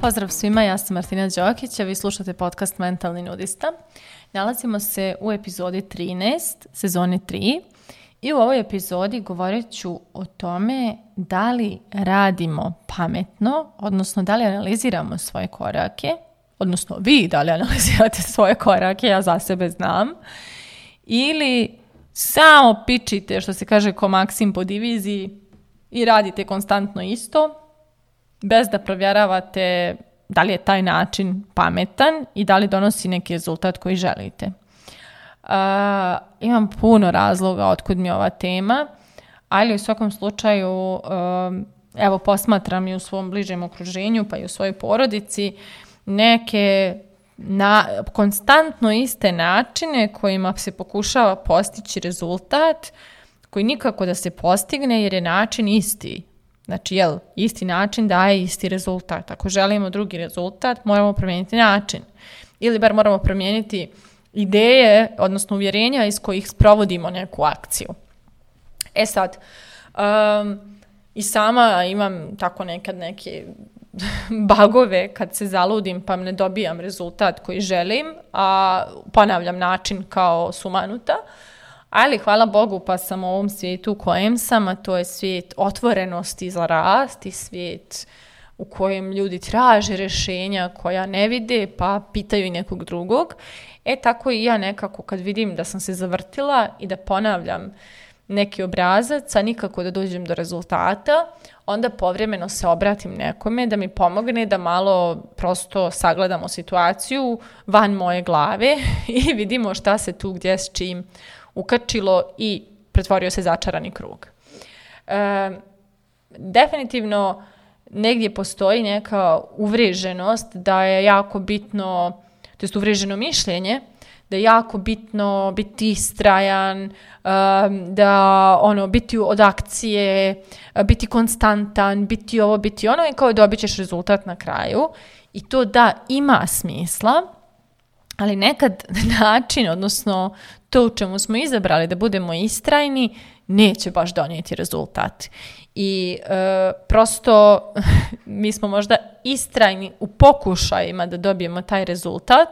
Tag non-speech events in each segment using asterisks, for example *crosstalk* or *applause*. Pozdrav svima, ja sam Martina Đokić, a vi slušate podcast Mentalni nudista. Nalazimo se u epizodi 13, sezoni 3 i u ovoj epizodi govorit ću o tome da li radimo pametno, odnosno da li analiziramo svoje korake, odnosno vi da li analizirate *laughs* svoje korake, ja za sebe znam, ili samo pičite, što se kaže ko Maksim po diviziji i radite konstantno isto, bez da provjeravate da li je taj način pametan i da li donosi neki rezultat koji želite. Uh, imam puno razloga otkud mi ova tema, ali u svakom slučaju um, evo posmatram i u svom bližem okruženju pa i u svojoj porodici neke na, konstantno iste načine kojima se pokušava postići rezultat koji nikako da se postigne jer je način isti. Znači, jel, isti način daje isti rezultat. Ako želimo drugi rezultat, moramo promijeniti način. Ili bar moramo promijeniti ideje, odnosno uvjerenja iz kojih sprovodimo neku akciju. E sad, um, i sama imam tako nekad neke *laughs* bagove kad se zaludim pa ne dobijam rezultat koji želim, a ponavljam način kao sumanuta. Ali hvala Bogu pa sam u ovom svijetu u kojem sam, a to je svijet otvorenosti za rast i svijet u kojem ljudi traže rešenja koja ne vide pa pitaju i nekog drugog. E tako i ja nekako kad vidim da sam se zavrtila i da ponavljam neki obrazac, a nikako da dođem do rezultata, onda povremeno se obratim nekome da mi pomogne da malo prosto sagledamo situaciju van moje glave *laughs* i vidimo šta se tu gdje s čim ukačilo i pretvorio se začarani krug. E, definitivno negdje postoji neka uvreženost da je jako bitno, to je uvreženo mišljenje, da je jako bitno biti istrajan, um, da ono, biti od akcije, uh, biti konstantan, biti ovo, biti ono i kao dobit da ćeš rezultat na kraju. I to da ima smisla, ali nekad *laughs* način, odnosno to u čemu smo izabrali da budemo istrajni, neće baš donijeti rezultat. I e, prosto *laughs* mi smo možda istrajni u pokušajima da dobijemo taj rezultat,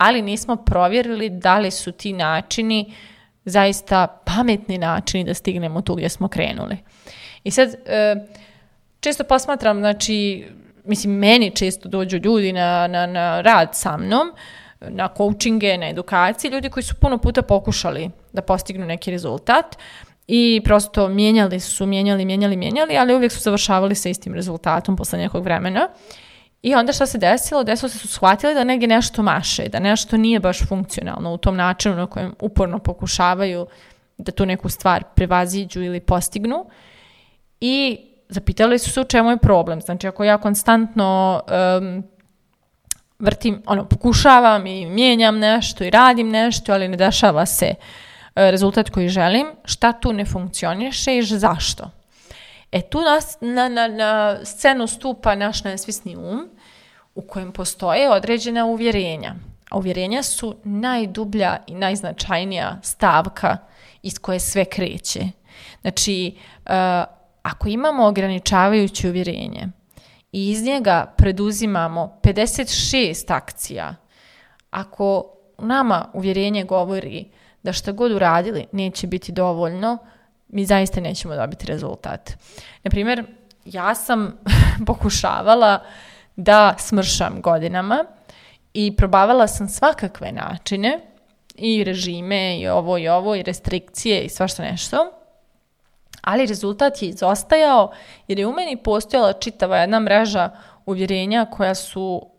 ali nismo provjerili da li su ti načini zaista pametni načini da stignemo tu gdje smo krenuli. I sad, e, često posmatram, znači, mislim, meni često dođu ljudi na, na, na rad sa mnom, na coachinge, na edukaciji, ljudi koji su puno puta pokušali da postignu neki rezultat i prosto mijenjali su, mijenjali, mijenjali, mijenjali, ali uvijek su završavali sa istim rezultatom posle nekog vremena. Uh, I onda šta se desilo? Desilo se da su shvatili da negdje nešto maše, da nešto nije baš funkcionalno u tom načinu na kojem uporno pokušavaju da tu neku stvar prevaziđu ili postignu. I zapitali su se u čemu je problem. Znači, ako ja konstantno um, vrtim, ono, pokušavam i mijenjam nešto i radim nešto, ali ne dešava se uh, rezultat koji želim, šta tu ne funkcioniše i zašto? E tu nas, na, na, na scenu stupa naš nesvisni um u kojem postoje određena uvjerenja. A uvjerenja su najdublja i najznačajnija stavka iz koje sve kreće. Znači, uh, ako imamo ograničavajuće uvjerenje i iz njega preduzimamo 56 akcija, ako nama uvjerenje govori da šta god uradili neće biti dovoljno, mi zaista nećemo dobiti rezultat. Naprimjer, ja sam *laughs* pokušavala da smršam godinama i probavala sam svakakve načine i režime i ovo i ovo i restrikcije i svašta nešto, ali rezultat je izostajao jer je u meni postojala čitava jedna mreža uvjerenja koja su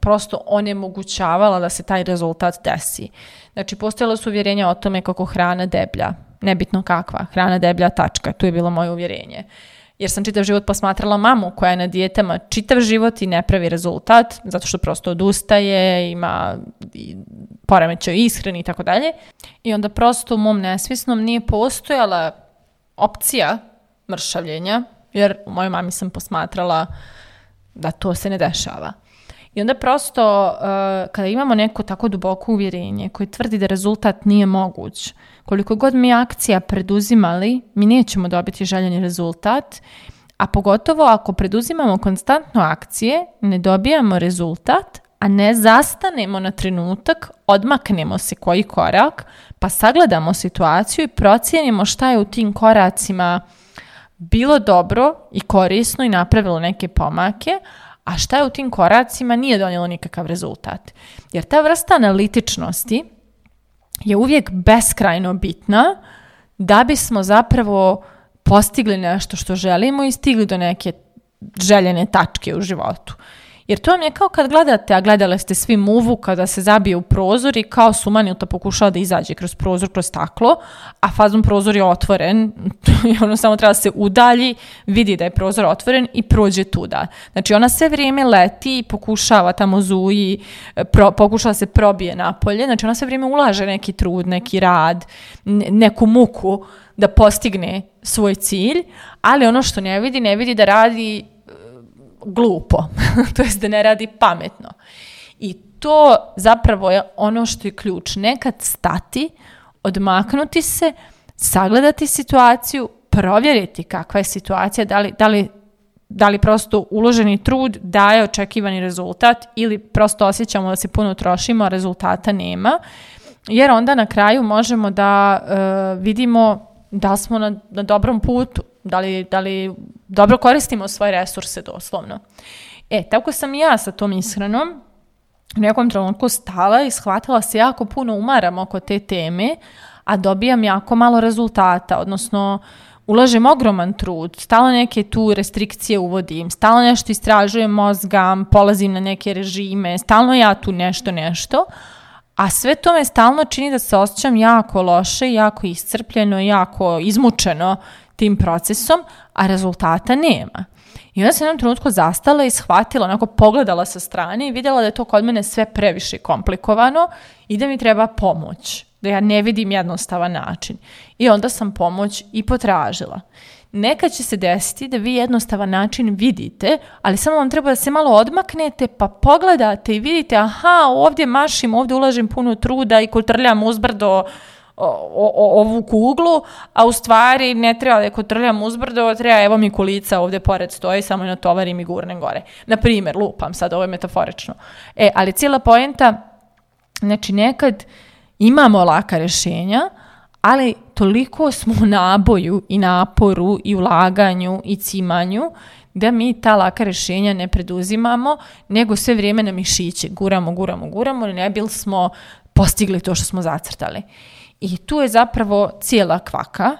prosto onemogućavala da se taj rezultat desi. Znači, postojala su uvjerenja o tome kako hrana deblja, nebitno kakva, hrana deblja tačka, tu je bilo moje uvjerenje. Jer sam čitav život posmatrala mamu koja je na dijetama čitav život i ne pravi rezultat, zato što prosto odustaje, ima poremećaj ishrani i tako dalje. I onda prosto u mom nesvisnom nije postojala opcija mršavljenja, jer u mojoj mami sam posmatrala da to se ne dešava. I onda prosto uh, kada imamo neko tako duboko uvjerenje koje tvrdi da rezultat nije moguć, koliko god mi akcija preduzimali, mi nećemo dobiti željeni rezultat, a pogotovo ako preduzimamo konstantno akcije, ne dobijamo rezultat, a ne zastanemo na trenutak, odmaknemo se koji korak, pa sagledamo situaciju i procijenimo šta je u tim koracima bilo dobro i korisno i napravilo neke pomake, a šta je u tim koracima nije donijelo nikakav rezultat. Jer ta vrsta analitičnosti je uvijek beskrajno bitna da bismo zapravo postigli nešto što želimo i stigli do neke željene tačke u životu. Jer to vam je kao kad gledate, a gledale ste svi muvu kada se zabije u prozor i kao sumanuta pokušava da izađe kroz prozor, kroz staklo, a fazom prozor je otvoren *laughs* i ono samo treba da se udalji, vidi da je prozor otvoren i prođe tuda. Znači ona sve vrijeme leti i pokušava tamo zuji, pro, pokušava da se probije napolje, znači ona sve vrijeme ulaže neki trud, neki rad, neku muku da postigne svoj cilj, ali ono što ne vidi, ne vidi da radi glupo, *laughs* to jest da ne radi pametno. I to zapravo je ono što je ključ. Nekad stati, odmaknuti se, sagledati situaciju, provjeriti kakva je situacija, da li, da li, da li prosto uloženi trud daje očekivani rezultat ili prosto osjećamo da se puno trošimo, a rezultata nema. Jer onda na kraju možemo da e, vidimo da smo na, na dobrom putu da li, da li dobro koristimo svoje resurse doslovno. E, tako sam i ja sa tom ishranom u nekom trenutku stala i shvatila se jako puno umaram oko te teme, a dobijam jako malo rezultata, odnosno ulažem ogroman trud, stalno neke tu restrikcije uvodim, stalno nešto istražujem mozgam, polazim na neke režime, stalno ja tu nešto, nešto, A sve to me stalno čini da se osjećam jako loše, jako iscrpljeno, jako izmučeno tim procesom, a rezultata nema. I onda sam jednom trenutku zastala i shvatila, onako pogledala sa strane i videla da je to kod mene sve previše komplikovano i da mi treba pomoć da ja ne vidim jednostavan način. I onda sam pomoć i potražila. Nekad će se desiti da vi jednostavan način vidite, ali samo vam treba da se malo odmaknete, pa pogledate i vidite, aha, ovdje mašim, ovdje ulažem puno truda i kotrljam uzbrdo o, o, ovu kuglu, a u stvari ne treba da kotrljam uzbrdo, treba evo mi kulica ovdje pored stoji, samo je na natovarim i gurnem gore. Na primjer, lupam sad, ovo je metaforično. E, ali cijela poenta, znači nekad uh, imamo laka rešenja, ali toliko smo u naboju i naporu i ulaganju i cimanju da mi ta laka rešenja ne preduzimamo, nego sve vrijeme na mišiće guramo, guramo, guramo, ne bil smo postigli to što smo zacrtali. I tu je zapravo cijela kvaka.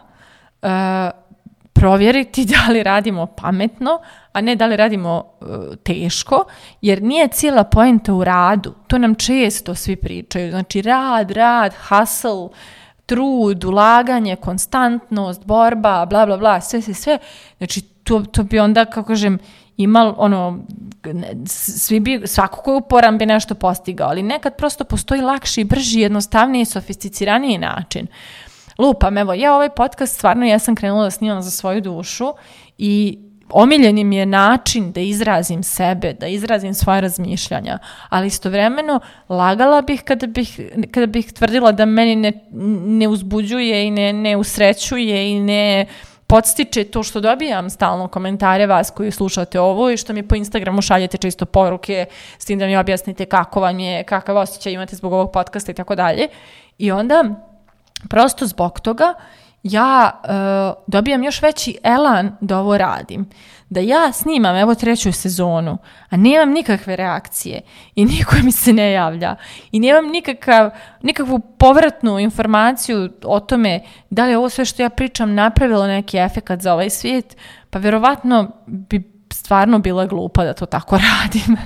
Uh, provjeriti da li radimo pametno, a ne da li radimo uh, teško, jer nije cijela poenta u radu. To nam često svi pričaju. Znači rad, rad, hustle, trud, ulaganje, konstantnost, borba, bla, bla, bla, sve, sve, sve. Znači to, to bi onda, kako kažem, imal, ono, svi bi, svako koji uporan bi nešto postigao, ali nekad prosto postoji lakši, brži, jednostavniji, sofisticiraniji način. Uh, lupam, evo, ja ovaj podcast stvarno ja sam krenula da snimam za svoju dušu i omiljeni mi je način da izrazim sebe, da izrazim svoje razmišljanja, ali istovremeno lagala bih kada bih, kada bih tvrdila da meni ne, ne uzbuđuje i ne, ne usrećuje i ne podstiče to što dobijam stalno komentare vas koji slušate ovo i što mi po Instagramu šaljete često poruke s tim da mi objasnite kako vam je, kakav osjećaj imate zbog ovog podcasta i tako dalje. I onda prosto zbog toga ja uh, eh, dobijam još veći elan da ovo radim. Da ja snimam evo treću sezonu, a nemam nikakve reakcije i niko mi se ne javlja i nemam nikakav, nikakvu povratnu informaciju o tome da li ovo sve što ja pričam napravilo neki efekat za ovaj svijet, pa verovatno bi stvarno bila glupa da to tako *laughs* radim.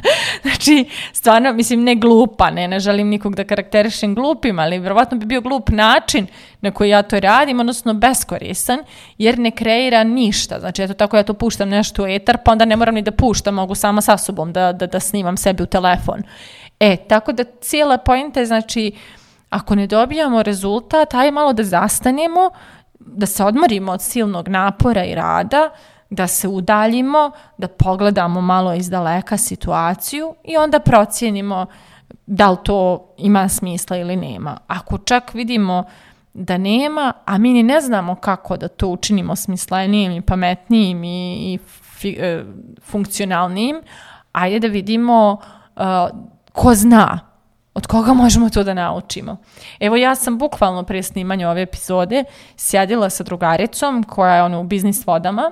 znači, stvarno, mislim, ne glupa, ne, ne želim nikog da karakterišem glupim, ali vjerovatno bi bio glup način na koji ja to radim, odnosno beskorisan, jer ne kreira ništa. Znači, eto tako ja to puštam nešto u etar, pa onda ne moram ni da puštam, mogu sama sa sobom da, da, da snimam sebi u telefon. E, tako da cijela pojenta je, znači, ako ne dobijamo rezultat, aj malo da zastanemo, da se odmorimo od silnog napora i rada, da se udaljimo, da pogledamo malo iz daleka situaciju i onda procijenimo da li to ima smisla ili nema. Ako čak vidimo da nema, a mi ni ne znamo kako da to učinimo smislenijim i pametnijim i, i fi, e, funkcionalnijim, ajde da vidimo e, ko zna, od koga možemo to da naučimo. Evo ja sam bukvalno pre snimanja ove epizode sjedila sa drugaricom koja je ono u biznis vodama,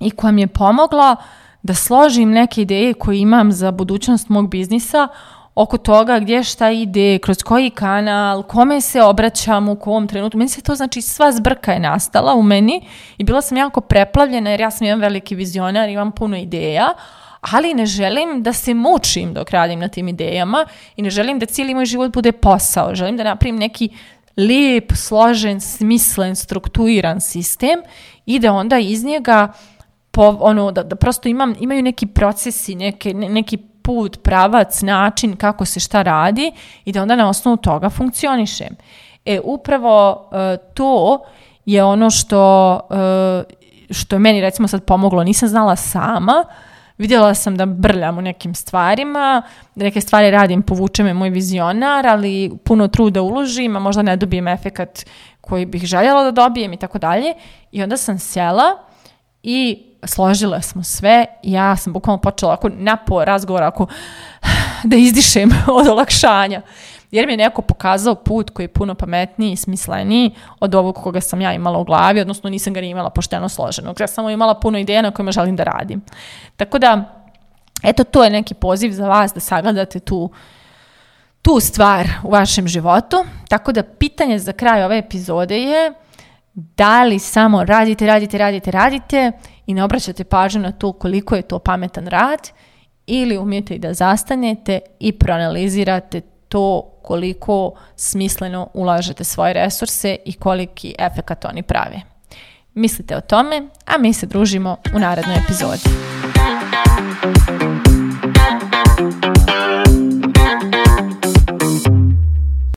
i koja mi je pomogla da složim neke ideje koje imam za budućnost mog biznisa oko toga gdje šta ide, kroz koji kanal, kome se obraćam, u kom trenutku. Meni se to znači sva zbrka je nastala u meni i bila sam jako preplavljena jer ja sam jedan veliki vizionar, imam puno ideja, ali ne želim da se mučim dok radim na tim idejama i ne želim da cijeli moj život bude posao. Želim da napravim neki lijep, složen, smislen, strukturiran sistem i da onda iz njega po, ono, da, da prosto imam, imaju neki procesi, neke, ne, neki put, pravac, način kako se šta radi i da onda na osnovu toga funkcionišem. E, upravo e, to je ono što, e, što je meni recimo sad pomoglo. Nisam znala sama, vidjela sam da brljam u nekim stvarima, da neke stvari radim, povuče me moj vizionar, ali puno truda uložim, a možda ne dobijem efekat koji bih željela da dobijem i tako dalje. I onda sam sjela i složile smo sve, ja sam bukvalno počela ako napo razgovora, ako *sighs* da izdišem *laughs* od olakšanja. Jer mi je neko pokazao put koji je puno pametniji i smisleniji od ovog koga sam ja imala u glavi, odnosno nisam ga ni imala pošteno složenog. Ja sam samo imala puno ideja na kojima želim da radim. Tako da, eto, to je neki poziv za vas da sagledate tu tu stvar u vašem životu. Tako da pitanje za kraj ove epizode je da li samo radite, radite, radite, radite i ne obraćate pažnju na to koliko je to pametan rad ili umijete i da zastanete i proanalizirate to koliko smisleno ulažete svoje resurse i koliki efekat oni prave. Mislite o tome, a mi se družimo u narednoj epizodi.